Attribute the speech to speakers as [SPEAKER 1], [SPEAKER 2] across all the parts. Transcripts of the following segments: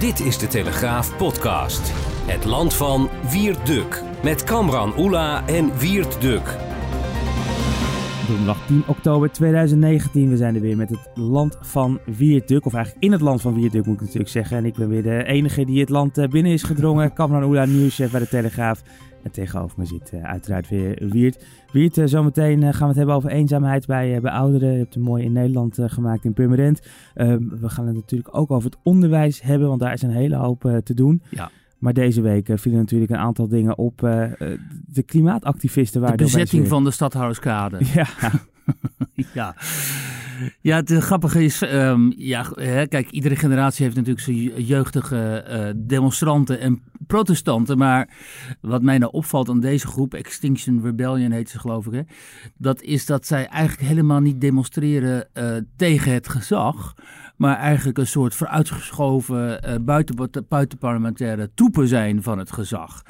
[SPEAKER 1] Dit is de Telegraaf podcast. Het land van Wiert Duk. Met Kamran Oela en Wiert Duk.
[SPEAKER 2] Donderdag 10 oktober 2019. We zijn er weer met het land van Wierduk. Of eigenlijk in het land van Wierduk moet ik natuurlijk zeggen. En ik ben weer de enige die het land eh, binnen is gedrongen. Kamran Oela, nieuwschef bij de Telegraaf. En tegenover me zit uh, uiteraard weer Wiert. Wiert, uh, zometeen gaan we het hebben over eenzaamheid bij, bij ouderen. Je hebt het mooi in Nederland gemaakt in Purmerend. we gaan het natuurlijk ook over het onderwijs hebben, want daar is een hele hoop te doen.
[SPEAKER 3] Ja.
[SPEAKER 2] Maar deze week vielen natuurlijk een aantal dingen op. De klimaatactivisten waren
[SPEAKER 3] De bezetting van de stadhouderskade.
[SPEAKER 2] Ja.
[SPEAKER 3] ja. Ja, het grappige is, um, ja, hè, kijk, iedere generatie heeft natuurlijk zijn jeugdige uh, demonstranten en protestanten. Maar wat mij nou opvalt aan deze groep, Extinction Rebellion heet ze geloof ik, hè, dat is dat zij eigenlijk helemaal niet demonstreren uh, tegen het gezag maar eigenlijk een soort vooruitgeschoven buiten, buitenparlementaire toepen zijn van het gezag.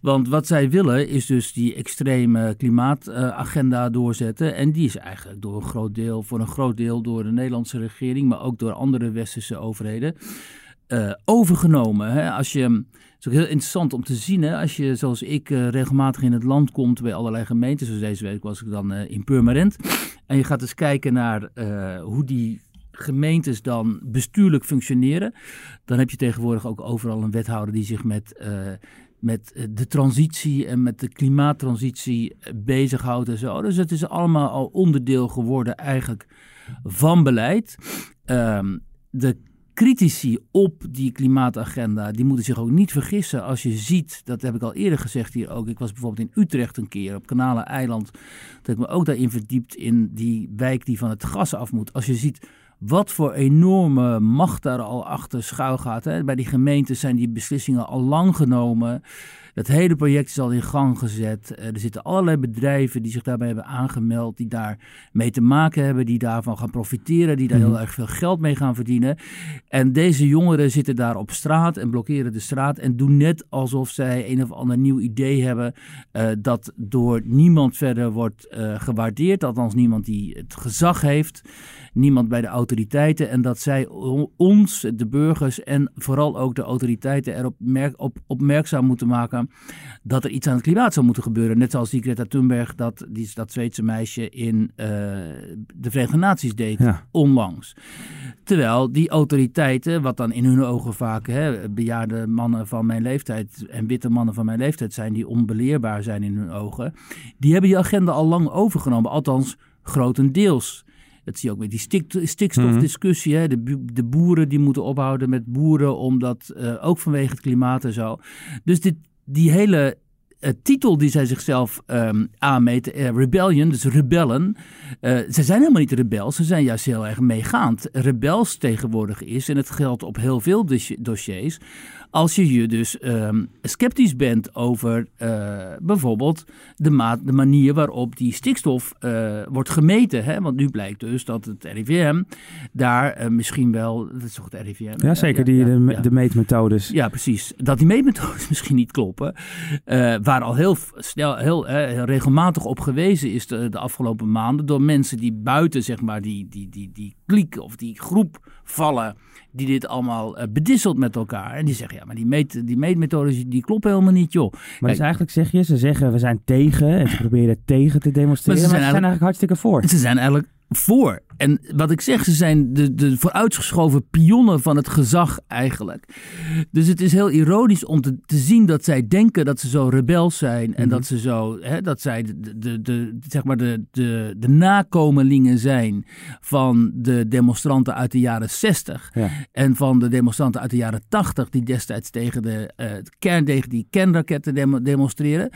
[SPEAKER 3] Want wat zij willen is dus die extreme klimaatagenda doorzetten. En die is eigenlijk door een groot deel, voor een groot deel door de Nederlandse regering, maar ook door andere westerse overheden, uh, overgenomen. Hè? Als je, het is ook heel interessant om te zien, hè? als je zoals ik regelmatig in het land komt bij allerlei gemeenten, zoals deze week was ik dan in Purmerend. En je gaat eens kijken naar hoe die gemeentes dan bestuurlijk functioneren, dan heb je tegenwoordig ook overal een wethouder die zich met, met de transitie en met de klimaattransitie bezighoudt en zo. Dus het is allemaal al onderdeel geworden eigenlijk van beleid. Um, de critici op die klimaatagenda, die moeten zich ook niet vergissen als je ziet, dat heb ik al eerder gezegd hier ook, ik was bijvoorbeeld in Utrecht een keer op Kanalen Eiland, dat ik me ook daarin verdiept in die wijk die van het gas af moet. Als je ziet wat voor enorme macht daar al achter schuil gaat. Hè. Bij die gemeentes zijn die beslissingen al lang genomen. Het hele project is al in gang gezet. Eh, er zitten allerlei bedrijven die zich daarbij hebben aangemeld, die daar mee te maken hebben, die daarvan gaan profiteren, die daar mhm. heel erg veel geld mee gaan verdienen. En deze jongeren zitten daar op straat en blokkeren de straat en doen net alsof zij een of ander nieuw idee hebben uh, dat door niemand verder wordt uh, gewaardeerd, althans niemand die het gezag heeft niemand bij de autoriteiten. En dat zij ons, de burgers en vooral ook de autoriteiten erop merk, op, opmerkzaam moeten maken dat er iets aan het klimaat zou moeten gebeuren. Net zoals die Greta Thunberg, dat, die, dat Zweedse meisje in uh, de Verenigde Naties deed ja. onlangs. Terwijl die autoriteiten, wat dan in hun ogen vaak hè, bejaarde mannen van mijn leeftijd en witte mannen van mijn leeftijd zijn, die onbeleerbaar zijn in hun ogen, die hebben die agenda al lang overgenomen. Althans, grotendeels. Dat zie je ook met die stik, stikstofdiscussie. Hè? De, de, boeren die moeten ophouden met boeren, omdat uh, ook vanwege het klimaat en zo. Dus dit, die hele uh, titel die zij zichzelf um, aanmeten, uh, rebellion, dus rebellen. Uh, ze zijn helemaal niet rebels, ze zijn juist heel erg meegaand. Rebels tegenwoordig is, en het geldt op heel veel dossiers, als je je dus um, sceptisch bent over uh, bijvoorbeeld de, maat, de manier waarop die stikstof uh, wordt gemeten. Hè? Want nu blijkt dus dat het RIVM daar uh, misschien wel. Dat is toch het RIVM?
[SPEAKER 2] Ja, zeker, die, ja, de, ja. de, meetmethodes.
[SPEAKER 3] Ja, precies. Dat die meetmethodes misschien niet kloppen. waar al heel snel, heel, heel regelmatig op gewezen is de, de, afgelopen maanden. door mensen die buiten, zeg maar, die, die, die, die kliek of die groep vallen die dit allemaal uh, bedisselt met elkaar. En die zeggen, ja, maar die, meet, die meetmethodes die kloppen helemaal niet, joh.
[SPEAKER 2] Maar Kijk, dus eigenlijk zeg je, ze zeggen we zijn tegen en ze proberen tegen te demonstreren, maar ze, maar ze zijn, eigenlijk, hartstikke voor.
[SPEAKER 3] Ze zijn eigenlijk voor. En wat ik zeg, ze zijn de, de vooruitgeschoven pionnen van het gezag eigenlijk. Dus het is heel ironisch om te, te zien dat zij denken dat ze zo rebels zijn. En
[SPEAKER 2] Mhm.
[SPEAKER 3] dat ze zo, hè, dat zij de, de, de, zeg maar de, de, de nakomelingen zijn van de demonstranten uit de jaren 60.
[SPEAKER 2] Ja.
[SPEAKER 3] En van de demonstranten uit de jaren 80, die destijds tegen de eh, kern, tegen die kernraketten demo- demonstreren.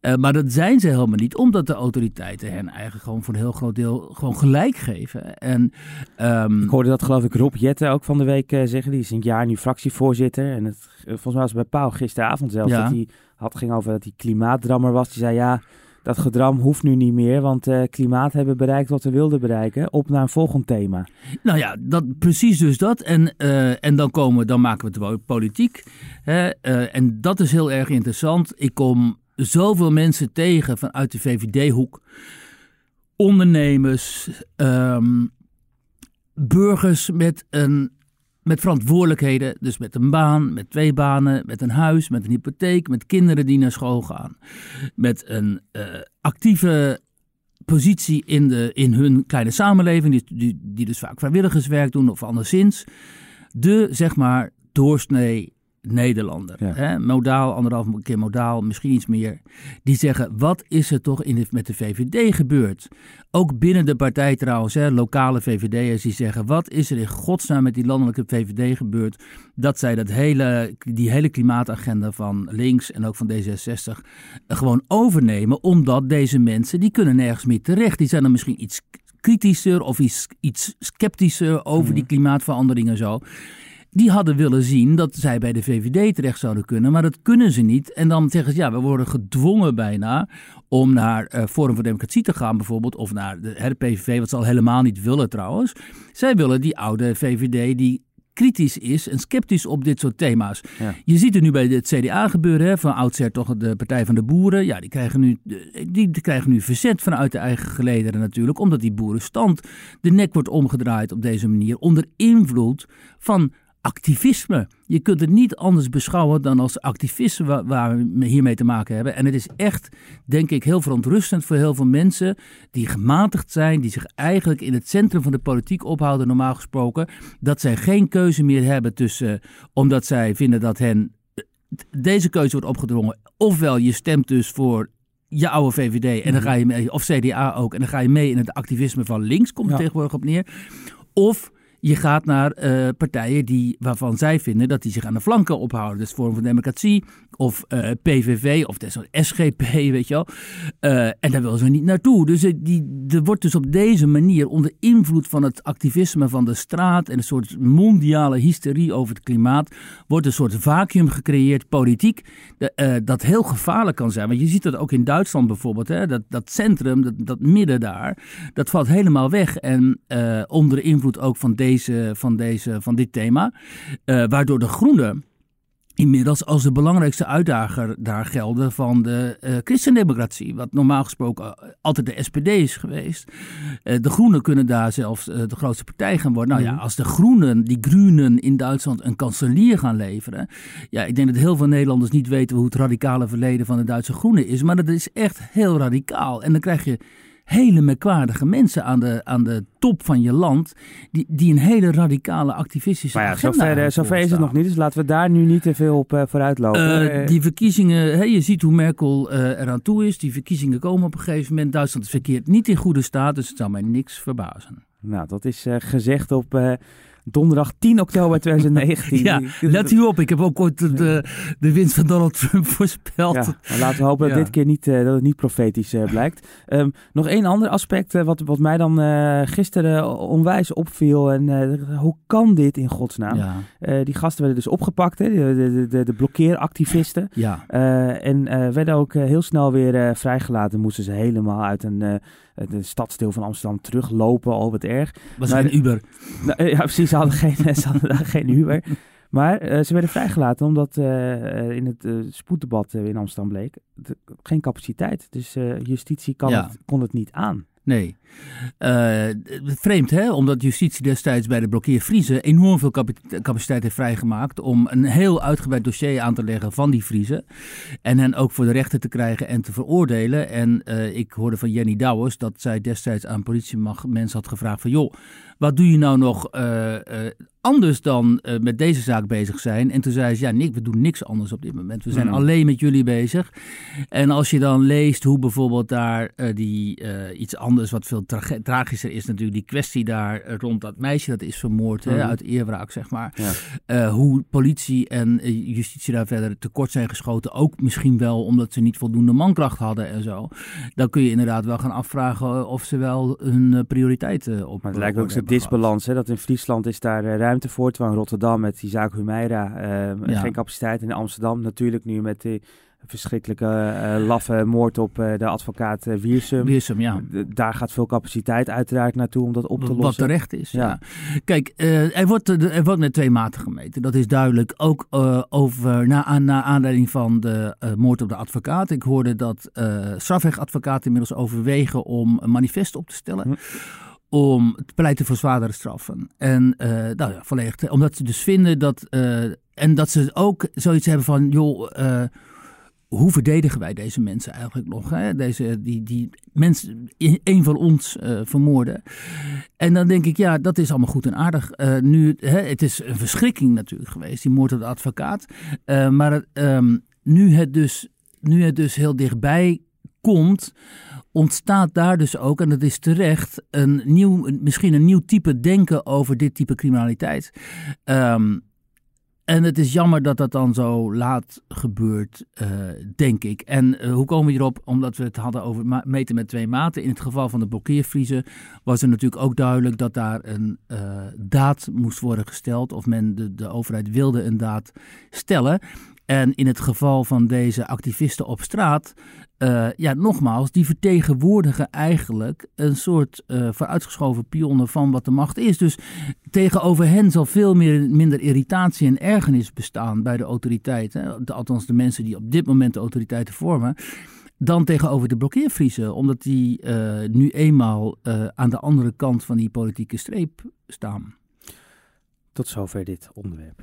[SPEAKER 3] Eh, maar dat zijn ze helemaal niet, omdat de autoriteiten hen eigenlijk gewoon voor een heel groot deel gewoon gelijk geven. En, ehm,
[SPEAKER 2] Ik hoorde dat geloof ik Rob Jetten ook van de week eh, zeggen. Die is een jaar nu fractievoorzitter. En het, eh, volgens mij was het bij Pauw gisteravond zelfs
[SPEAKER 3] Ja.
[SPEAKER 2] dat hij had, ging over dat hij klimaatdrammer was. Die zei ja, dat gedram hoeft nu niet meer. Want eh, klimaat hebben bereikt wat we wilden bereiken. Op naar een volgend thema.
[SPEAKER 3] Nou ja, dat, precies dus dat. En, en dan, komen, dan maken we het politiek. Hè? En dat is heel erg interessant. Ik kom zoveel mensen tegen vanuit de VVD-hoek. Ondernemers, ehm, burgers met, een, met verantwoordelijkheden. Dus met een baan, met twee banen, met een huis, met een hypotheek, met kinderen die naar school gaan. Met een eh, actieve positie in, de, in hun kleine samenleving, die, die, die dus vaak vrijwilligerswerk doen of anderszins. De, zeg maar, doorsnee Nederlander.
[SPEAKER 2] Ja.
[SPEAKER 3] Hè? Modaal, anderhalf keer modaal, misschien iets meer. Die zeggen, wat is er toch in de, met de VVD gebeurd? Ook binnen de partij trouwens, hè, lokale VVD'ers die zeggen... wat is er in godsnaam met die landelijke VVD gebeurd... dat zij dat hele, die hele klimaatagenda van links en ook van D66 gewoon overnemen... omdat deze mensen, die kunnen nergens meer terecht. Die zijn dan misschien iets kritischer of iets, iets sceptischer over
[SPEAKER 2] Mhm.
[SPEAKER 3] die klimaatverandering en zo die hadden willen zien dat zij bij de VVD terecht zouden kunnen, maar dat kunnen ze niet. En dan zeggen ze, ja, we worden gedwongen bijna om naar eh Forum voor Democratie te gaan bijvoorbeeld, of naar de, hè, de PVV, wat ze al helemaal niet willen trouwens. Zij willen die oude VVD die kritisch is en sceptisch op dit soort thema's.
[SPEAKER 2] Ja.
[SPEAKER 3] Je ziet het nu bij het CDA gebeuren, hè, van oudsher toch de Partij van de Boeren. Ja, die krijgen, nu, die, die krijgen nu verzet vanuit de eigen gelederen natuurlijk, omdat die boerenstand de nek wordt omgedraaid op deze manier onder invloed van activisme. Je kunt het niet anders beschouwen dan als activisme wa- waar we hiermee te maken hebben. En het is echt, denk ik, heel verontrustend voor heel veel mensen die gematigd zijn, die zich eigenlijk in het centrum van de politiek ophouden, normaal gesproken, dat zij geen keuze meer hebben tussen, omdat zij vinden dat hen deze keuze wordt opgedrongen. Ofwel je stemt dus voor je oude VVD en dan ga je mee, of CDA ook, en dan ga je mee in het activisme van links, komt er
[SPEAKER 2] Ja.
[SPEAKER 3] tegenwoordig op neer. Of je gaat naar eh, partijen die, waarvan zij vinden dat die zich aan de flanken ophouden. Dus Forum voor Democratie of eh, PVV of desnoods SGP, weet je wel. Eh, en daar willen ze niet naartoe. Dus die, er wordt dus op deze manier onder invloed van het activisme van de straat en een soort mondiale hysterie over het klimaat, wordt een soort vacuüm gecreëerd, politiek, dat heel gevaarlijk kan zijn. Want je ziet dat ook in Duitsland bijvoorbeeld, hè, dat, dat centrum, dat, dat midden daar, dat valt helemaal weg. En onder de invloed ook van, deze, van, deze, van dit thema, eh, waardoor de groenen inmiddels als de belangrijkste uitdager daar gelden van de eh, christendemocratie. Wat normaal gesproken eh, altijd de SPD is geweest. De Groenen kunnen daar zelfs de grootste partij gaan worden. Nou ja, als de Groenen, die Groenen in Duitsland een kanselier gaan leveren. Ja, ik denk dat heel veel Nederlanders niet weten hoe het radicale verleden van de Duitse Groenen is. Maar dat is echt heel radicaal. En dan krijg je hele merkwaardige mensen aan de, aan de top van je land. Die, die een hele radicale activistische
[SPEAKER 2] Maar ja,
[SPEAKER 3] agenda
[SPEAKER 2] zover, eh, zover is het nog niet. Dus laten we daar nu niet te veel op eh, vooruit lopen.
[SPEAKER 3] Eh, die verkiezingen, hè, je ziet hoe Merkel eh, eraan toe is. Die verkiezingen komen op een gegeven moment. Duitsland is verkeerd niet in goede staat, dus het zou mij niks verbazen.
[SPEAKER 2] Nou, dat is gezegd op donderdag 10 oktober 2019.
[SPEAKER 3] Ja, let u op, ik heb ook ooit de, de, winst van Donald Trump voorspeld.
[SPEAKER 2] Ja, laten we hopen dat
[SPEAKER 3] Ja.
[SPEAKER 2] dit keer niet, eh, dat het niet profetisch eh, blijkt. Ehm, nog één ander aspect eh, wat, wat mij dan gisteren onwijs opviel. En hoe kan dit in godsnaam?
[SPEAKER 3] Ja,
[SPEAKER 2] die gasten werden dus opgepakt, hè, de, de, de, de blokkeeractivisten.
[SPEAKER 3] ja.
[SPEAKER 2] En werden ook heel snel weer vrijgelaten. Moesten ze helemaal uit een de stadsdeel van Amsterdam teruglopen. Al wat erg.
[SPEAKER 3] was
[SPEAKER 2] Maar-
[SPEAKER 3] geen Uber.
[SPEAKER 2] Nou, eh, ja, precies. Ze hadden geen, ze hadden daar geen Uber. Maar eh, ze werden vrijgelaten omdat eh, in het spoeddebat in Amsterdam bleek de- geen capaciteit. Dus justitie kan
[SPEAKER 3] Ja.
[SPEAKER 2] het, kon het niet aan.
[SPEAKER 3] Nee. Uh, vreemd, hè? Omdat justitie destijds bij de blokkeervriezen enorm veel capaciteit heeft vrijgemaakt om een heel uitgebreid dossier aan te leggen van die vriezen. En hen ook voor de rechter te krijgen en te veroordelen. En uh, ik hoorde van Jenny Douwers dat zij destijds aan politiemacht mensen had gevraagd van joh, wat doe je nou nog uh, anders dan uh, met deze zaak bezig zijn. En toen zei ze, ja Nick, we doen niks anders op dit moment. We zijn mm. alleen met jullie bezig. En als je dan leest hoe bijvoorbeeld daar uh, die uh, iets anders, wat veel tra tragischer is natuurlijk, die kwestie daar rond dat meisje dat is vermoord, mm. hè, uit eerwraak zeg maar. Ja. hoe politie en justitie daar verder tekort zijn geschoten. Ook misschien wel omdat ze niet voldoende mankracht hadden en zo. Dan kun je inderdaad wel gaan afvragen of ze wel hun prioriteiten op
[SPEAKER 2] Maar het lijkt ook zo'n disbalans, hè, dat in Friesland is daar ruimte voor. Terwijl in Rotterdam met die zaak Humeira uh, geen capaciteit. In Amsterdam natuurlijk nu met die verschrikkelijke uh, laffe moord op uh, de advocaat uh, Wiersum.
[SPEAKER 3] Wiersum, ja.
[SPEAKER 2] daar gaat veel capaciteit uiteraard naartoe om dat op te lossen.
[SPEAKER 3] Wat terecht is, ja. ja. Kijk, er, wordt, er wordt met twee maten gemeten. Dat is duidelijk. Ook over, na, na aanleiding van de moord op de advocaat. Ik hoorde dat strafrechtadvocaten inmiddels overwegen om een manifest op te stellen. Hm om te pleiten voor zwaardere straffen. En uh, nou ja, volledig, omdat ze dus vinden dat, uh, en dat ze ook zoiets hebben van, joh, uh, hoe verdedigen wij deze mensen eigenlijk nog? Hè? Deze, die, die mensen, een van ons vermoorden. En dan denk ik, ja, dat is allemaal goed en aardig. nu, hè, het is een verschrikking natuurlijk geweest, die moord op de advocaat. maar um, nu, het dus, nu het dus heel dichtbij komt ontstaat daar dus ook, en dat is terecht, een nieuw, misschien een nieuw type denken over dit type criminaliteit. Um, en het is jammer dat dat dan zo laat gebeurt, uh, denk ik. En uh, hoe komen we hierop? Omdat we het hadden over meten met twee maten. In het geval van de blokkeervriezen was er natuurlijk ook duidelijk dat daar een uh, daad moest worden gesteld. Of men, de, de overheid wilde een daad stellen. En in het geval van deze activisten op straat uh, ja, nogmaals, die vertegenwoordigen eigenlijk een soort uh, vooruitgeschoven pionnen van wat de macht is. Dus tegenover hen zal veel meer, minder irritatie en ergernis bestaan bij de autoriteiten. Althans, de mensen die op dit moment de autoriteiten vormen. Dan tegenover de blokkeervriezen, omdat die uh, nu eenmaal aan de andere kant van die politieke streep staan.
[SPEAKER 2] Tot zover dit onderwerp.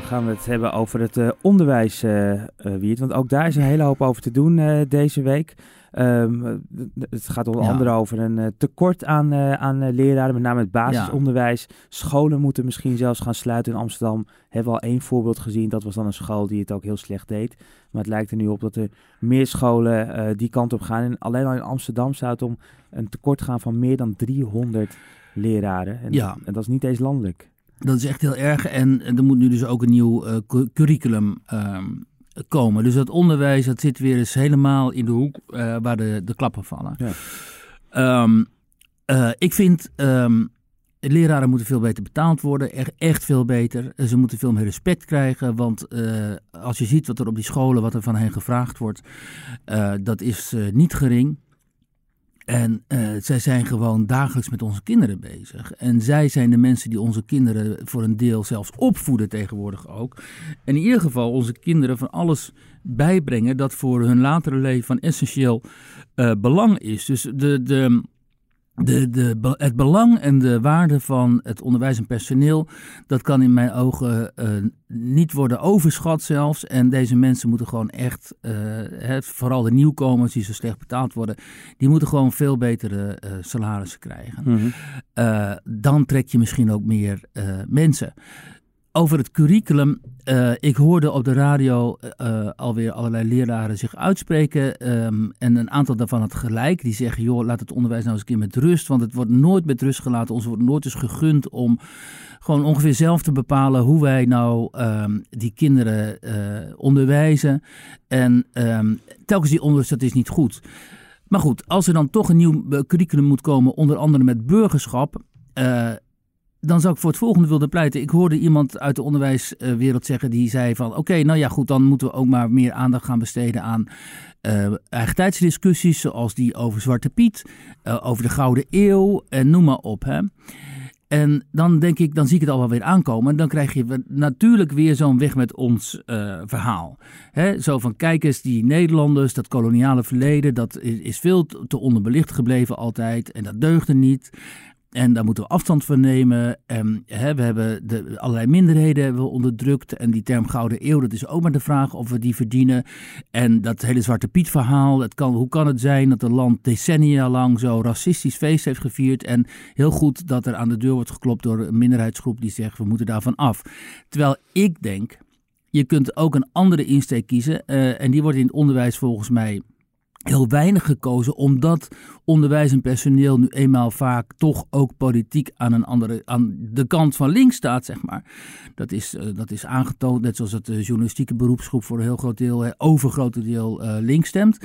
[SPEAKER 2] Gaan we het hebben over het uh, onderwijs, uh, Wiert. Want ook daar is een hele hoop over te doen deze week. Um, het gaat onder andere over een tekort aan, aan leraren, met name het basisonderwijs. Scholen moeten misschien zelfs gaan sluiten in Amsterdam. Hebben we al één voorbeeld gezien, dat was dan een school die het ook heel slecht deed. Maar het lijkt er nu op dat er meer scholen die kant op gaan. En alleen al in Amsterdam zou het om een tekort gaan van meer dan 300 leraren. En, ja. en dat is niet eens landelijk.
[SPEAKER 3] Dat is echt heel erg. En, er moet nu dus ook een nieuw uh, curriculum ehm, komen. Dus dat onderwijs dat zit weer eens helemaal in de hoek uh, waar de, de klappen vallen. Ja. Um, uh, ik vind um, leraren moeten veel beter betaald worden. Echt, echt veel beter. Ze moeten veel meer respect krijgen. Want als je ziet wat er op die scholen, wat er van hen gevraagd wordt, dat is niet gering. En uh, zij zijn gewoon dagelijks met onze kinderen bezig. En zij zijn de mensen die onze kinderen voor een deel zelfs opvoeden tegenwoordig ook. En in ieder geval onze kinderen van alles bijbrengen dat voor hun latere leven van essentieel uh, belang is. Dus de, de, de, de, het belang en de waarde van het onderwijs en personeel, dat kan in mijn ogen uh, niet worden overschat zelfs. En deze mensen moeten gewoon echt, uh, vooral de nieuwkomers die zo slecht betaald worden, die moeten gewoon veel betere uh, salarissen krijgen. Mm -hmm. dan trek je misschien ook meer mensen. Over het curriculum. Uh, ik hoorde op de radio uh, alweer allerlei leraren zich uitspreken. Um, en een aantal daarvan had gelijk. Die zeggen: joh, laat het onderwijs nou eens een keer met rust. Want het wordt nooit met rust gelaten. Ons wordt nooit eens gegund om gewoon ongeveer zelf te bepalen hoe wij nou um, die kinderen uh, onderwijzen. En um, telkens die onderwijs, dat is niet goed. Maar goed, als er dan toch een nieuw curriculum moet komen, onder andere met burgerschap dan zou ik voor het volgende willen pleiten. Ik hoorde iemand uit de onderwijswereld zeggen die zei van... oké, nou ja, goed, dan moeten we ook maar meer aandacht gaan besteden aan uh, eigen tijdsdiscussies... zoals die over Zwarte Piet, uh, over de Gouden Eeuw en noem maar op. Hè. En dan denk ik, dan zie ik het al wel weer aankomen. En dan krijg je natuurlijk weer zo'n weg met ons uh, verhaal. He, zo van, kijk eens, die Nederlanders, dat koloniale verleden, dat is veel te onderbelicht gebleven altijd. En dat deugde niet. En daar moeten we afstand van nemen. En, hè, we hebben de, allerlei minderheden hebben we onderdrukt. En die term Gouden Eeuw, dat is ook maar de vraag of we die verdienen. En dat hele Zwarte Piet verhaal. Het kan, hoe kan het zijn dat een land decennia lang zo racistisch feest heeft gevierd. En heel goed dat er aan de deur wordt geklopt door een minderheidsgroep die zegt we moeten daarvan af. Terwijl ik denk, je kunt ook een andere insteek kiezen. Uh, en die wordt in het onderwijs volgens mij heel weinig gekozen, omdat onderwijs en personeel nu eenmaal vaak toch ook politiek aan, een andere, aan de kant van links staat, zeg maar. Dat is, uh, dat is aangetoond, net zoals het uh, journalistieke beroepsgroep voor een heel groot deel, overgrote deel uh, links stemt.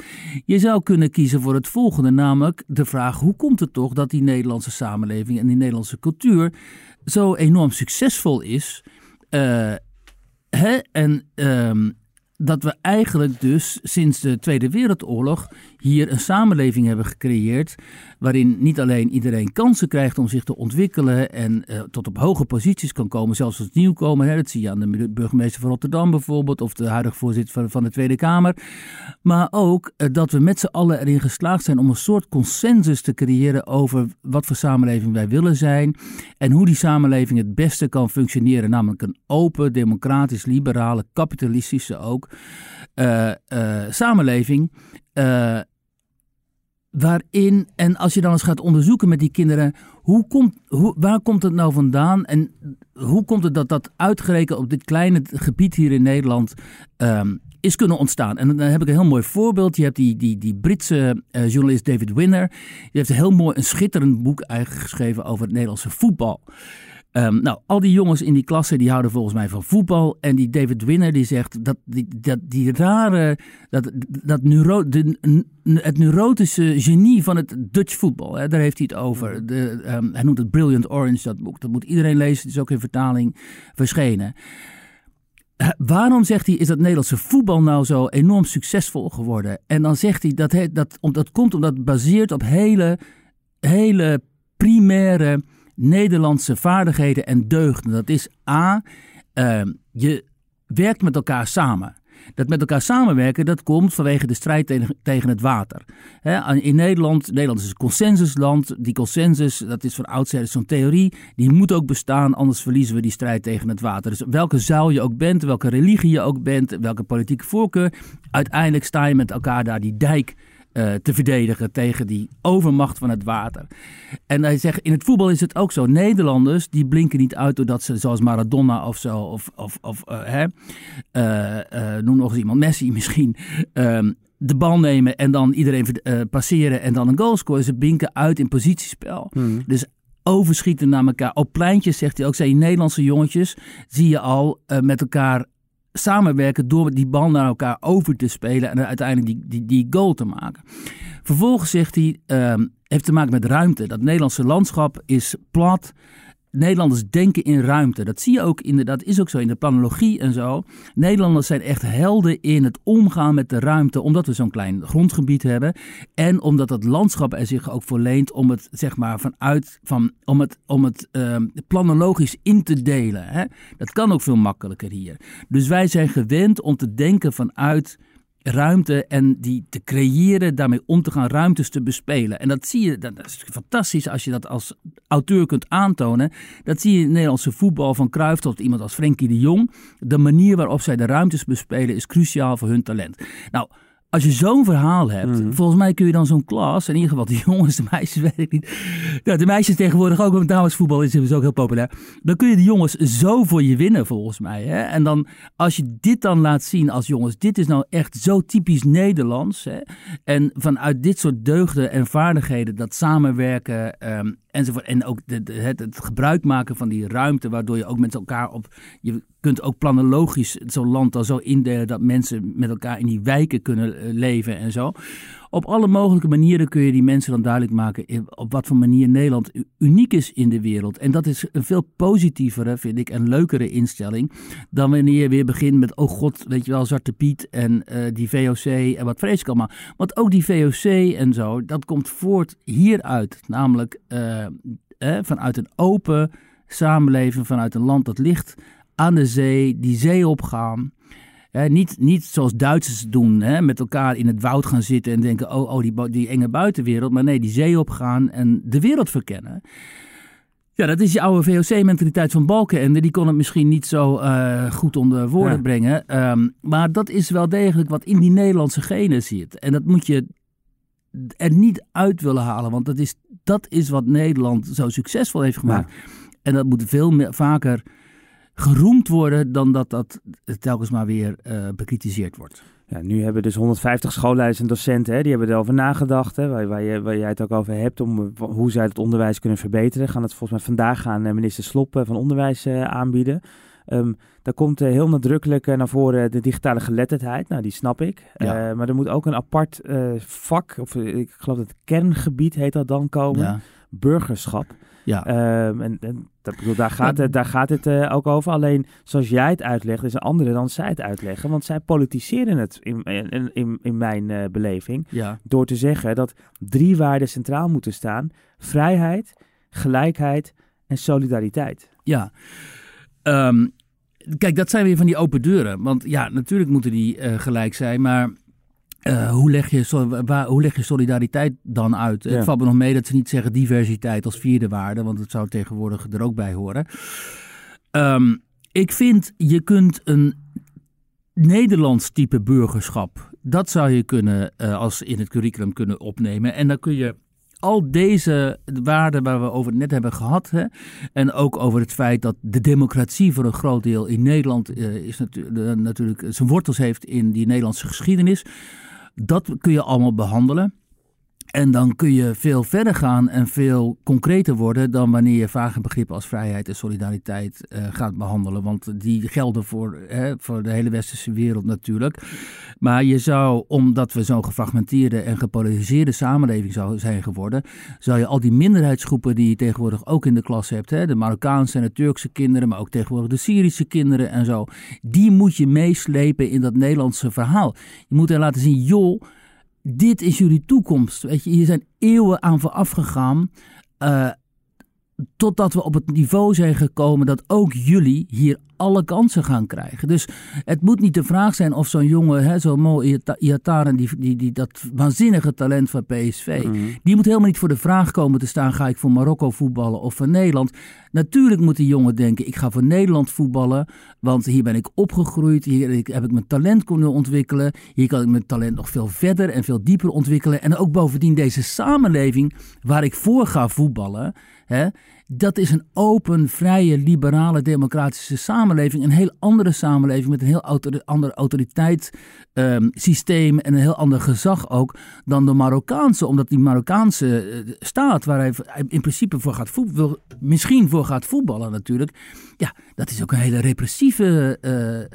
[SPEAKER 3] Je zou kunnen kiezen voor het volgende, namelijk de vraag: hoe komt het toch dat die Nederlandse samenleving en die Nederlandse cultuur zo enorm succesvol is? Hè? En um, dat we eigenlijk dus sinds de Tweede Wereldoorlog hier een samenleving hebben gecreëerd. waarin niet alleen iedereen kansen krijgt om zich te ontwikkelen. en uh, tot op hoge posities kan komen, zelfs als nieuwkomer. Hè, dat zie je aan de burgemeester van Rotterdam bijvoorbeeld. of de huidige voorzitter van, van de Tweede Kamer. Maar ook uh, dat we met z'n allen erin geslaagd zijn om een soort consensus te creëren. over wat voor samenleving wij willen zijn. en hoe die samenleving het beste kan functioneren. Namelijk een open, democratisch, liberale, kapitalistische ook. Uh, samenleving. Uh, waarin, en als je dan eens gaat onderzoeken met die kinderen, hoe komt, hoe, waar komt het nou vandaan en hoe komt het dat dat uitgerekend op dit kleine gebied hier in Nederland um, is kunnen ontstaan? En dan heb ik een heel mooi voorbeeld. Je hebt die, die, die Britse uh, journalist David Winner, die heeft een heel mooi, een schitterend boek eigenlijk geschreven over het Nederlandse voetbal. Um, nou, al die jongens in die klasse die houden volgens mij van voetbal. En die David Winner die zegt dat die, dat, die rare, dat, dat neuro, de, het neurotische genie van het Dutch voetbal, hè, daar heeft hij het over. De, um, hij noemt het Brilliant Orange, dat boek. Dat moet iedereen lezen, het is ook in vertaling verschenen. Uh, waarom zegt hij, is dat Nederlandse voetbal nou zo enorm succesvol geworden? En dan zegt hij dat, he, dat, dat komt omdat het baseert op hele, hele primaire Nederlandse vaardigheden en deugden. Dat is A, uh, je werkt met elkaar samen. Dat met elkaar samenwerken, dat komt vanwege de strijd tegen, tegen het water. in Nederland, Nederland is een consensusland. Die consensus, dat is van oudsher zo'n theorie, die moet ook bestaan, anders verliezen we die strijd tegen het water. Dus welke zuil je ook bent, welke religie je ook bent, welke politieke voorkeur, uiteindelijk sta je met elkaar daar die dijk uh, te verdedigen tegen die overmacht van het water. En hij zegt, in het voetbal is het ook zo. Nederlanders, die blinken niet uit doordat ze, zoals Maradona of zo, of, of, of uh, hè, uh, noem nog eens iemand, Messi misschien, ehm, de bal nemen en dan iedereen passeren en dan een goal scoren. Ze blinken uit in positiespel. Hmm. Dus overschieten naar elkaar. Op pleintjes, zegt hij ook, zijn Nederlandse jongetjes, zie je al met elkaar samenwerken door die bal naar elkaar over te spelen en uiteindelijk die, die, die goal te maken. Vervolgens zegt hij, uh, heeft te maken met ruimte. Dat Nederlandse landschap is plat, Nederlanders denken in ruimte. Dat zie je ook inderdaad, is ook zo in de planologie en zo. Nederlanders zijn echt helden in het omgaan met de ruimte, omdat we zo'n klein grondgebied hebben. En omdat het landschap er zich ook voor leent om het, zeg maar, vanuit, van, om het, om het uh, planologisch in te delen. Hè? Dat kan ook veel makkelijker hier. Dus wij zijn gewend om te denken vanuit ruimte en die te creëren, daarmee om te gaan, ruimtes te bespelen. En dat zie je, dat is fantastisch als je dat als auteur kunt aantonen. Dat zie je in het Nederlandse voetbal van Cruijff tot iemand als Frenkie de Jong. De manier waarop zij de ruimtes bespelen is cruciaal voor hun talent. Nou, als je zo'n verhaal hebt, mm. volgens mij kun je dan zo'n klas, in ieder geval de jongens, de meisjes, weet ik niet. De meisjes tegenwoordig ook, want damesvoetbal is dus ook heel populair. Dan kun je de jongens zo voor je winnen, volgens mij. Hè? En dan, als je dit dan laat zien als jongens, dit is nou echt zo typisch Nederlands. Hè? En vanuit dit soort deugden en vaardigheden, dat samenwerken um, En ook het, het, gebruik maken van die ruimte, waardoor je ook met elkaar op. Je kunt ook planologisch zo'n land al zo indelen dat mensen met elkaar in die wijken kunnen eh, leven en zo. Op alle mogelijke manieren kun je die mensen dan duidelijk maken op wat voor manier Nederland uniek is in de wereld. En dat is een veel positievere, vind ik, en leukere instelling dan wanneer je weer begint met, oh god, weet je wel, Zwarte Piet en uh, die VOC en wat vrees ik allemaal. Want ook die VOC en zo, dat komt voort hieruit. Namelijk uh, hè, vanuit een open samenleving, vanuit een land dat ligt aan de zee, die zee opgaan. Niet, niet zoals Duitsers doen, hè, met elkaar in het woud gaan zitten en denken: oh, oh die, die enge buitenwereld. Maar nee, die zee opgaan en de wereld verkennen. Ja, dat is je oude VOC-mentaliteit van Balkenende. Die kon het misschien niet zo uh, goed onder woorden
[SPEAKER 2] Ja.
[SPEAKER 3] brengen. Um, maar dat is wel degelijk wat in die Nederlandse genen zit. En dat moet je er niet uit willen halen. Want dat is, dat is wat Nederland zo succesvol heeft gemaakt. En dat moet veel meer, vaker geroemd worden dan dat dat telkens maar weer uh, bekritiseerd wordt.
[SPEAKER 2] Ja, nu hebben dus 150 schoolleiders en docenten, hè, die hebben erover nagedacht, hè, waar, waar, je, waar jij het ook over hebt, om hoe zij het onderwijs kunnen verbeteren. Gaan het volgens mij vandaag aan minister Slop van Onderwijs uh, aanbieden. Um, daar komt uh, heel nadrukkelijk uh, naar voren de digitale geletterdheid. Nou, die snap ik.
[SPEAKER 3] Ja.
[SPEAKER 2] Uh, maar er moet ook een apart vak, of ik geloof dat het kerngebied heet dat dan komen.
[SPEAKER 3] Ja.
[SPEAKER 2] Burgerschap.
[SPEAKER 3] Ja.
[SPEAKER 2] Um, en, en dat, bedoel, daar, gaat het, daar gaat het uh, ook over. Alleen zoals jij het uitlegt, is een andere dan zij het uitleggen. Want zij politiseren het in, in, in, in mijn uh, beleving.
[SPEAKER 3] Ja.
[SPEAKER 2] Door te zeggen dat drie waarden centraal moeten staan: vrijheid, gelijkheid en solidariteit.
[SPEAKER 3] Ja. Um, kijk, dat zijn weer van die open deuren. Want ja, natuurlijk moeten die uh, gelijk zijn, maar. Uh, hoe, leg je, waar, hoe leg je solidariteit dan uit? Ja. Het valt me nog mee dat ze niet zeggen diversiteit als vierde waarde, want het zou tegenwoordig er ook bij horen. Um, ik vind, je kunt een Nederlands type burgerschap, dat zou je kunnen uh, als in het curriculum kunnen opnemen. En dan kun je al deze waarden waar we over het net hebben gehad. Hè, en ook over het feit dat de democratie voor een groot deel in Nederland uh, is natu natuurlijk zijn wortels heeft in die Nederlandse geschiedenis. Dat kun je allemaal behandelen. En dan kun je veel verder gaan en veel concreter worden dan wanneer je vage begrippen als vrijheid en solidariteit uh, gaat behandelen. Want die gelden voor, hè, voor de hele westerse wereld natuurlijk. Maar je zou, omdat we zo'n gefragmenteerde en gepolariseerde samenleving zou zijn geworden, zou je al die minderheidsgroepen die je tegenwoordig ook in de klas hebt, hè, de Marokkaanse en de Turkse kinderen, maar ook tegenwoordig de Syrische kinderen en zo, die moet je meeslepen in dat Nederlandse verhaal. Je moet er laten zien, joh dit is jullie toekomst. Weet je, hier zijn eeuwen aan vooraf gegaan. Uh, totdat we op het niveau zijn gekomen dat ook jullie hier alle kansen gaan krijgen. Dus het moet niet de vraag zijn of zo'n jongen, zo'n Mo Iataren, die, die, die, dat waanzinnige talent van PSV, mm -hmm. die moet helemaal niet voor de vraag komen te staan, ga ik voor Marokko voetballen of voor Nederland. Natuurlijk moet die jongen denken, ik ga voor Nederland voetballen, want hier ben ik opgegroeid, hier heb ik mijn talent kunnen ontwikkelen, hier kan ik mijn talent nog veel verder en veel dieper ontwikkelen. En ook bovendien deze samenleving waar ik voor ga voetballen, hè, dat is een open, vrije, liberale, democratische samenleving. Een heel andere samenleving met een heel ander autoriteitssysteem um, en een heel ander gezag ook dan de Marokkaanse. Omdat die Marokkaanse uh, staat, waar hij in principe voor gaat voetballen, misschien voor gaat voetballen natuurlijk. Ja, dat is ook een hele repressieve uh, uh,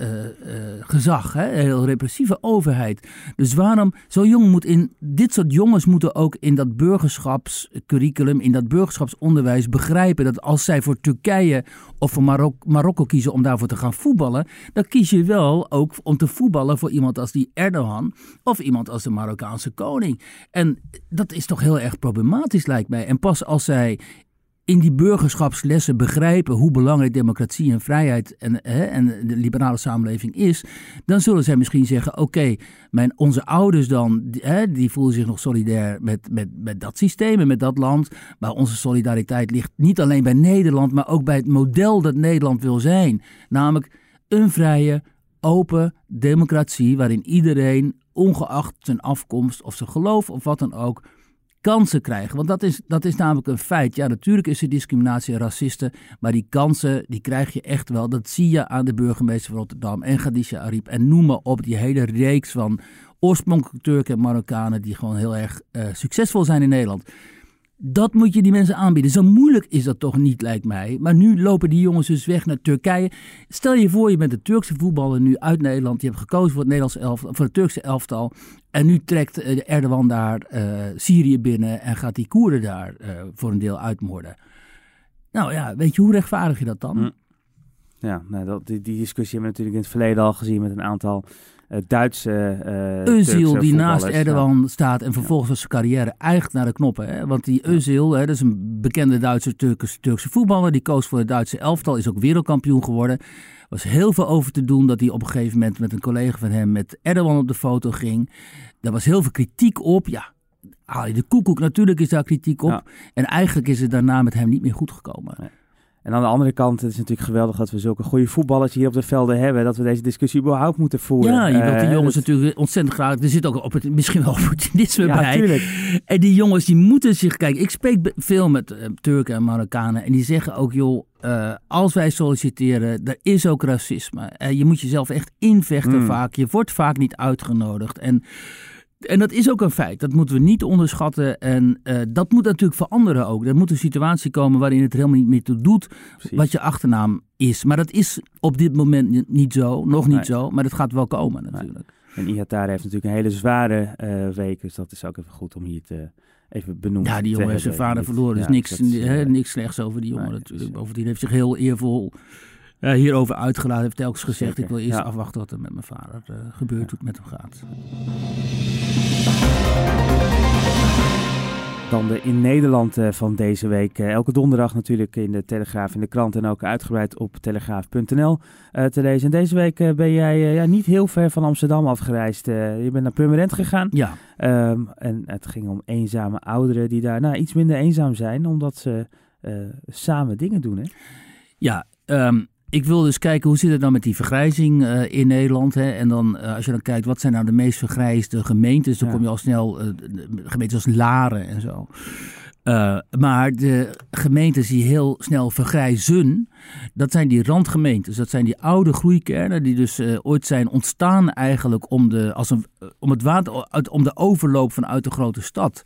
[SPEAKER 3] gezag, hè? een heel repressieve overheid. Dus waarom, zo jong moet in, dit soort jongens moeten ook in dat burgerschapscurriculum, in dat burgerschapsonderwijs begrijpen dat als zij voor Turkije of voor Marok Marokko kiezen om daarvoor te gaan voetballen, dan kies je wel ook om te voetballen voor iemand als die Erdogan of iemand als de Marokkaanse koning. En dat is toch heel erg problematisch lijkt mij. En pas als zij in die burgerschapslessen begrijpen hoe belangrijk democratie en vrijheid en, hè, en de liberale samenleving is, dan zullen zij misschien zeggen: oké, mijn onze ouders dan, hè, die voelen zich nog solidair met, met, met dat systeem en met dat land, maar onze solidariteit ligt niet alleen bij Nederland, maar ook bij het model dat Nederland wil zijn, namelijk een vrije, open democratie waarin iedereen, ongeacht zijn afkomst of zijn geloof of wat dan ook, kansen krijgen. Want dat is, dat is namelijk een feit. Ja, natuurlijk is er discriminatie en racisten, maar die kansen die krijg je echt wel. Dat zie je aan de burgemeester van Rotterdam en Khadija Ariep en noem maar op die hele reeks van oorspronkelijke Turken en Marokkanen die gewoon heel erg uh, succesvol zijn in Nederland. Dat moet je die mensen aanbieden. Zo moeilijk is dat toch niet, lijkt mij. Maar nu lopen die jongens dus weg naar Turkije. Stel je voor, je bent de Turkse voetballer nu uit Nederland. Je hebt gekozen voor het, Nederlandse elftal, voor het Turkse elftal. En nu trekt Erdogan daar uh, Syrië binnen en gaat die Koerden daar uh, voor een deel uitmoorden. Nou ja, weet je, hoe rechtvaardig je dat dan?
[SPEAKER 2] Ja, nou, dat, die, die discussie hebben we natuurlijk in het verleden al gezien met een aantal Duitse
[SPEAKER 3] Özil die naast Erdogan staat en vervolgens was zijn carrière eigenlijk naar de knoppen. Hè? Want die Özil, hè, dat is een bekende Duitse Turkse, Turkse voetballer, die koos voor het Duitse elftal, is ook wereldkampioen geworden was heel veel over te doen dat hij op een gegeven moment met een collega van hem met Erdogan op de foto ging. Daar was heel veel kritiek op. Ja, haal je de koekoek, natuurlijk is daar kritiek op. En eigenlijk is het daarna met hem niet meer goed gekomen.
[SPEAKER 2] En aan de andere kant, het is natuurlijk geweldig dat we zulke goede voetballers hier op de velden hebben. Dat we deze discussie überhaupt moeten voeren.
[SPEAKER 3] Ja, je wilt die eh, jongens natuurlijk ontzettend graag. Er zit ook op het, misschien wel opportunisme ja, bij. Tuurlijk. En die jongens die moeten zich. Kijk, ik spreek veel met uh, Turken en Marokkanen. En die zeggen ook, joh, uh, als wij solliciteren, er is ook racisme. je moet jezelf echt invechten hmm. vaak. Je wordt vaak niet uitgenodigd. En en dat is ook een feit. Dat moeten we niet onderschatten. En uh, dat moet natuurlijk veranderen ook. Er moet een situatie komen waarin het helemaal niet meer toe doet wat je achternaam is. Maar dat is op dit moment niet zo. Nog niet zo. Maar dat gaat wel komen natuurlijk.
[SPEAKER 2] Nee. En Ihatar heeft natuurlijk een hele zware uh, week. Dus dat is ook even goed om hier te even benoemen.
[SPEAKER 3] Ja, die jongen heeft zijn vader verloren. Dus ja, niks, is, uh, niks slechts over die jongen natuurlijk. Bovendien heeft zich heel eervol uh, hierover uitgelaten. Heeft telkens gezegd, ik wil eerst afwachten wat er met mijn vader uh, gebeurt, hoe het met hem gaat.
[SPEAKER 2] Dan de in Nederland uh, van deze week. elke donderdag natuurlijk in de Telegraaf, in de krant en ook uitgebreid op telegraaf.nl te lezen. En deze week ben jij ja, niet heel ver van Amsterdam afgereisd. je bent naar Purmerend gegaan.
[SPEAKER 3] Ja.
[SPEAKER 2] Um, en het ging om eenzame ouderen die daar nou, iets minder eenzaam zijn, omdat ze samen dingen doen. Hè?
[SPEAKER 3] Ja, um, ik wil dus kijken hoe zit het dan met die vergrijzing uh, in Nederland. Hè? En dan uh, als je dan kijkt wat zijn nou de meest vergrijsde gemeentes, dan kom je al snel uh, gemeentes als Laren en zo. maar de gemeentes die heel snel vergrijzen, dat zijn die randgemeentes. Dat zijn die oude groeikernen die dus ooit zijn ontstaan eigenlijk om, de, als een, om, het water, om de overloop vanuit de grote stad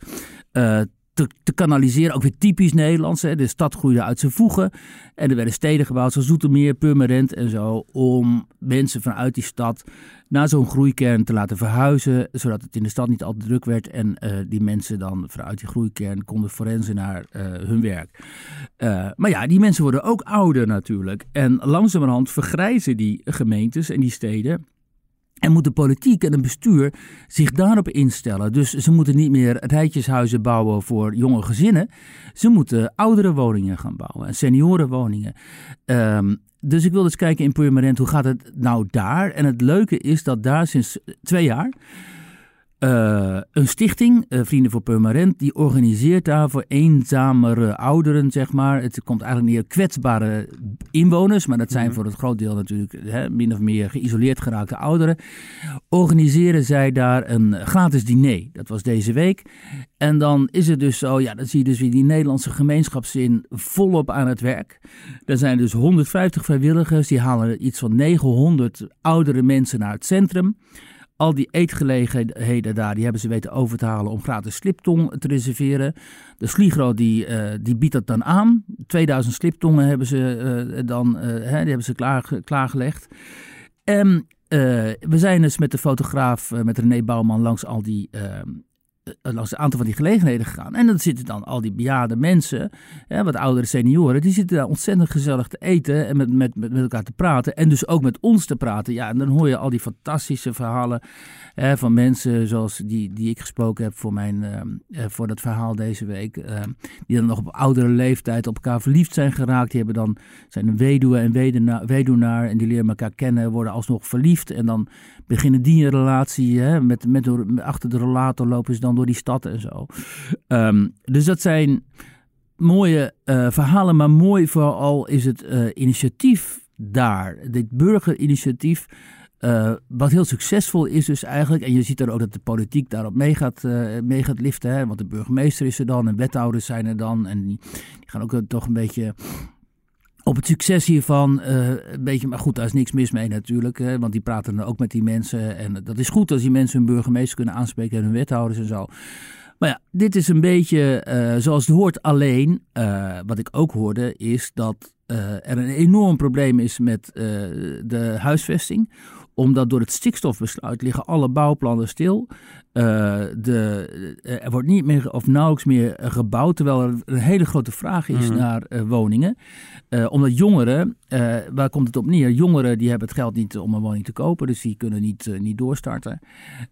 [SPEAKER 3] te, te, kanaliseren. Ook weer typisch Nederlands. Hè. De stad groeide uit zijn voegen. En er werden steden gebouwd zoals Zoetermeer, Purmerend en zo. Om mensen vanuit die stad naar zo'n groeikern te laten verhuizen. Zodat het in de stad niet al te druk werd. En uh, die mensen dan vanuit die groeikern konden forensen naar uh, hun werk. Uh, maar ja, die mensen worden ook ouder natuurlijk. En langzamerhand vergrijzen die gemeentes en die steden. En moet de politiek en het bestuur zich daarop instellen. Dus ze moeten niet meer rijtjeshuizen bouwen voor jonge gezinnen. Ze moeten oudere woningen gaan bouwen en seniorenwoningen. Um, dus ik wil eens kijken in Purmerend, hoe gaat het nou daar? En het leuke is dat daar sinds twee jaar uh, een stichting, uh, Vrienden voor Permanent, die organiseert daar voor eenzamere ouderen, zeg maar. Het komt eigenlijk neer kwetsbare inwoners, maar dat zijn mhm. voor het groot deel natuurlijk hè, min of meer geïsoleerd geraakte ouderen. Organiseren zij daar een gratis diner. Dat was deze week. En dan is het dus zo, ja, dan zie je dus weer die Nederlandse gemeenschapszin volop aan het werk. Er zijn dus 150 vrijwilligers, die halen iets van 900 oudere mensen naar het centrum. Al die eetgelegenheden daar, die hebben ze weten over te halen om gratis sliptong te reserveren. De Sligro die, uh, die biedt dat dan aan. 2000 sliptongen hebben ze uh, dan uh, hè, die hebben ze klaar, klaargelegd. En we zijn dus met de fotograaf, met René Bouwman, langs al die eh, langs een aantal van die gelegenheden gegaan. En dan zitten dan al die bejaarde mensen, hè, wat oudere senioren, die zitten daar ontzettend gezellig te eten en met, met, met elkaar te praten. En dus ook met ons te praten. Ja, en dan hoor je al die fantastische verhalen hè, van mensen zoals die, die ik gesproken heb voor, mijn, uh, voor dat verhaal deze week. Uh, die dan nog op oudere leeftijd op elkaar verliefd zijn geraakt. Die hebben dan, zijn een weduwe en weduwnaar, weduwnaar en die leren elkaar kennen, worden alsnog verliefd. En dan beginnen die een relatie, hè, met, met, achter de rollator lopen ze dan door die stad en zo. Um, dus dat zijn mooie uh, verhalen, maar mooi vooral is het uh, initiatief daar. Dit burgerinitiatief. Uh, wat heel succesvol is dus eigenlijk, en je ziet dan ook dat de politiek daarop mee gaat, mee gaat liften, hè, want de burgemeester is er dan en wethouders zijn er dan en die, die gaan ook toch een beetje op het succes hiervan, uh, een beetje, maar goed, daar is niks mis mee natuurlijk. Hè, want die praten dan ook met die mensen. En dat is goed als die mensen hun burgemeester kunnen aanspreken en hun wethouders en zo. Maar ja, dit is een beetje uh, zoals het hoort. Alleen, uh, wat ik ook hoorde, is dat er een enorm probleem is met de huisvesting omdat door het stikstofbesluit liggen alle bouwplannen stil. Uh, de, er wordt niet meer of nauwelijks meer gebouwd, terwijl er een hele grote vraag is mhm. naar uh, woningen. Uh, omdat jongeren, waar komt het op neer? Jongeren die hebben het geld niet om een woning te kopen, dus die kunnen niet, niet doorstarten.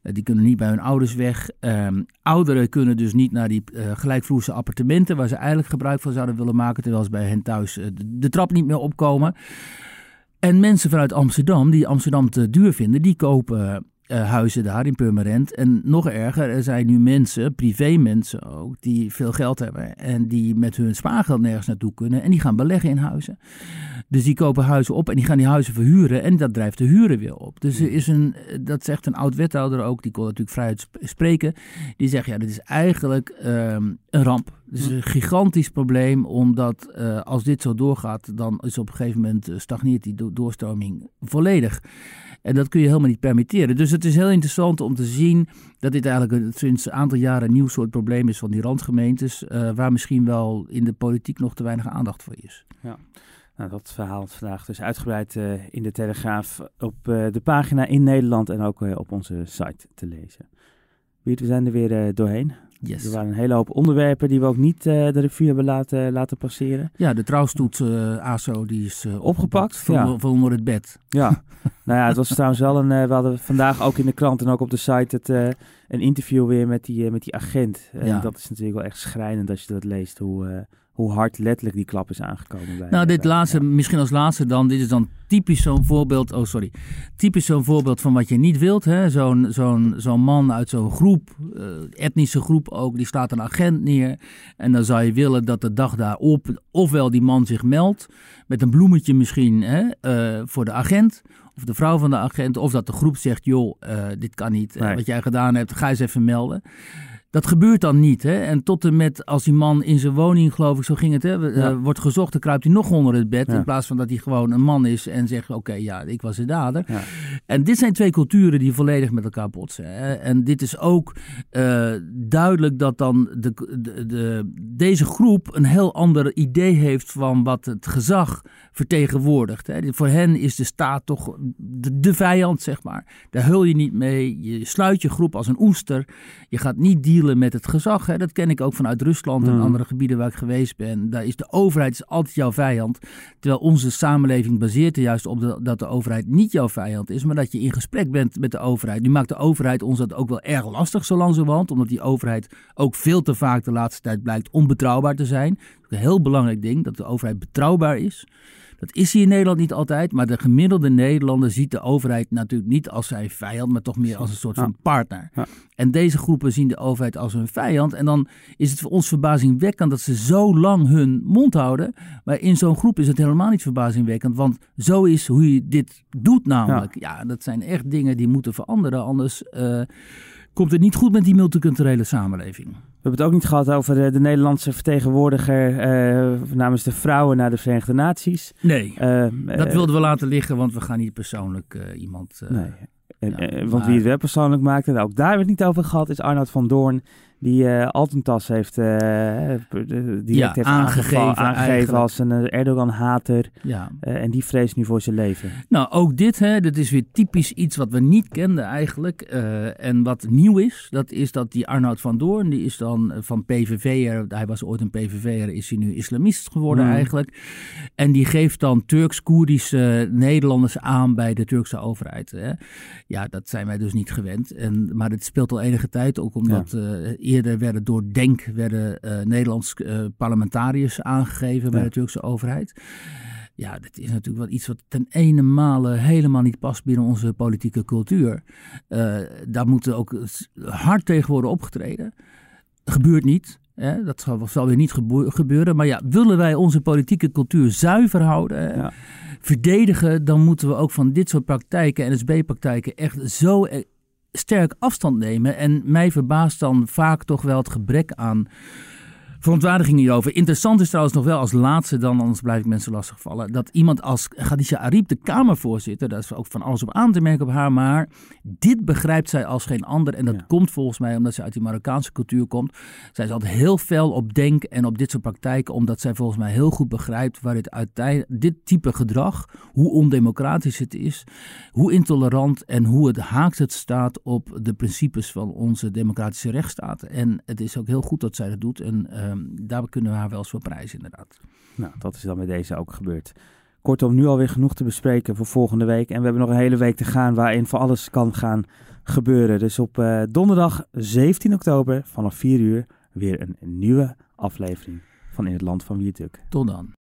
[SPEAKER 3] die kunnen niet bij hun ouders weg. Ehm, ouderen kunnen dus niet naar die gelijkvloerse appartementen, waar ze eigenlijk gebruik van zouden willen maken, terwijl ze bij hen thuis de, de trap niet meer opkomen. En mensen vanuit Amsterdam, die Amsterdam te duur vinden, die kopen uh, huizen daar in Purmerend. En nog erger, er zijn nu mensen, privé mensen ook, die veel geld hebben en die met hun spaargeld nergens naartoe kunnen en die gaan beleggen in huizen. Dus die kopen huizen op en die gaan die huizen verhuren en dat drijft de huren weer op. Dus er is een, dat zegt een oud wethouder ook, die kon natuurlijk vrij spreken, die zegt ja, dit is eigenlijk um, een ramp. Het is een gigantisch probleem, omdat uh, als dit zo doorgaat, dan is op een gegeven moment uh, stagneert die do doorstroming volledig. En dat kun je helemaal niet permitteren. Dus het is heel interessant om te zien dat dit eigenlijk sinds een aantal jaren een nieuw soort probleem is van die randgemeentes, uh, waar misschien wel in de politiek nog te weinig aandacht voor is.
[SPEAKER 2] Ja. Nou, dat verhaal vandaag dus uitgebreid in de Telegraaf op de pagina in Nederland en ook op onze site te lezen. We zijn er weer doorheen.
[SPEAKER 3] Yes.
[SPEAKER 2] Er waren een hele hoop onderwerpen die we ook niet uh, de revue hebben laten, laten passeren.
[SPEAKER 3] Ja, de trouwstoet uh, ASO die is uh,
[SPEAKER 2] opgepakt.
[SPEAKER 3] Van, ja. van onder het bed.
[SPEAKER 2] Ja, nou ja, het was trouwens wel een... we hadden vandaag ook in de krant en ook op de site het, een interview weer met die, met die agent. En ja. dat is natuurlijk wel echt schrijnend als je dat leest, hoe hoe hard letterlijk die klap is aangekomen. Bij,
[SPEAKER 3] nou, dit laatste, misschien als laatste dan. Dit is dan typisch zo'n voorbeeld. Oh, sorry. Typisch zo'n voorbeeld van wat je niet wilt. Zo'n zo'n zo'n man uit zo'n groep, uh, etnische groep ook, die staat een agent neer. En dan zou je willen dat de dag daarop, ofwel die man zich meldt. met een bloemetje misschien hè, uh, voor de agent of de vrouw van de agent, of dat de groep zegt: joh, uh, dit kan niet. Nee. wat jij gedaan hebt, ga eens even melden. Dat gebeurt dan niet. Hè? En tot en met als die man in zijn woning, geloof ik, zo ging het, hè, uh, wordt gezocht, dan kruipt hij nog onder het bed. In plaats van dat hij gewoon een man is en zegt: Oké, okay, ja, ik was de dader. En dit zijn twee culturen die volledig met elkaar botsen. Hè? En dit is ook uh, duidelijk dat dan de, de, de, deze groep een heel ander idee heeft van wat het gezag vertegenwoordigt. Hè? Voor hen is de staat toch de, de vijand, zeg maar. Daar hul je niet mee. Je sluit je groep als een oester. Je gaat niet dealen met het gezag. Hè. Dat ken ik ook vanuit Rusland en mm. andere gebieden waar ik geweest ben. Daar is de overheid is altijd jouw vijand. Terwijl onze samenleving baseert er juist op dat de overheid niet jouw vijand is, maar dat je in gesprek bent met de overheid. Nu maakt de overheid ons dat ook wel erg lastig zo langzamerhand, omdat die overheid ook veel te vaak de laatste tijd blijkt onbetrouwbaar te zijn. Een heel belangrijk ding, dat de overheid betrouwbaar is. Dat is hier in Nederland niet altijd, maar de gemiddelde Nederlander ziet de overheid natuurlijk niet als zijn vijand, maar toch meer als een soort van partner. Ja. En deze groepen zien de overheid als hun vijand. En dan is het voor ons verbazingwekkend dat ze zo lang hun mond houden. Maar in zo'n groep is het helemaal niet verbazingwekkend, want zo is hoe je dit doet namelijk. Ja, dat zijn echt dingen die moeten veranderen, anders... Uh, komt het niet goed met die multiculturele samenleving.
[SPEAKER 2] We hebben het ook niet gehad over de, Nederlandse vertegenwoordiger uh, namens de vrouwen naar de Verenigde Naties.
[SPEAKER 3] Nee, uh, dat wilden we laten liggen, want we gaan niet persoonlijk iemand...
[SPEAKER 2] nee. En, ja, want maar... wie het wel persoonlijk maakte, nou, ook daar hebben we het niet over gehad, is Arnoud van Doorn die uh, Altentas heeft, uh, direct
[SPEAKER 3] ja,
[SPEAKER 2] heeft
[SPEAKER 3] aangegeven,
[SPEAKER 2] aangegeven als een Erdogan-hater.
[SPEAKER 3] Ja.
[SPEAKER 2] Uh, en die vreest nu voor zijn leven.
[SPEAKER 3] Nou, ook dit, hè, dat is weer typisch iets wat we niet kenden eigenlijk. en wat nieuw is, dat is dat die Arnoud van Doorn, die is dan van PVV'er, hij was ooit een PVV'er, is hij nu islamist geworden hmm. eigenlijk. En die geeft dan Turks-Koerdische Nederlanders aan bij de Turkse overheid. Hè. Ja, dat zijn wij dus niet gewend. En, maar het speelt al enige tijd, ook omdat... Ja Eerder werden door Denk werden, uh, Nederlands uh, parlementariërs aangegeven bij de Turkse overheid. Ja, dat is natuurlijk wel iets wat ten ene male helemaal niet past binnen onze politieke cultuur. Uh, daar moet ook hard tegen worden opgetreden. Gebeurt niet. Hè? Dat zal, zal, weer niet gebeuren. Maar ja, willen wij onze politieke cultuur zuiver houden, ja. verdedigen, dan moeten we ook van dit soort praktijken, NSB-praktijken, echt zo sterk afstand nemen. En mij verbaast dan vaak toch wel het gebrek aan verontwaardiging hierover. Interessant is trouwens nog wel als laatste dan, anders blijf ik mensen lastigvallen, dat iemand als Khadija Ariep, de Kamervoorzitter, daar is ook van alles op aan te merken op haar, maar dit begrijpt zij als geen ander. En dat komt volgens mij omdat ze uit die Marokkaanse cultuur komt. Zij is altijd heel fel op denk en op dit soort praktijken, omdat zij volgens mij heel goed begrijpt waar dit uiteindelijk, dit type gedrag, hoe ondemocratisch het is, hoe intolerant en hoe het haakt het staat op de principes van onze democratische rechtsstaat. En het is ook heel goed dat zij dat doet. En ehm, daar kunnen we haar wel eens voor prijzen, inderdaad.
[SPEAKER 2] Nou, dat is dan met deze ook gebeurd. Kortom, nu alweer genoeg te bespreken voor volgende week. En we hebben nog een hele week te gaan waarin voor alles kan gaan gebeuren. Dus op uh, donderdag 17 oktober vanaf 4 uur weer een nieuwe aflevering van In het Land van Wierduk.
[SPEAKER 3] Tot dan.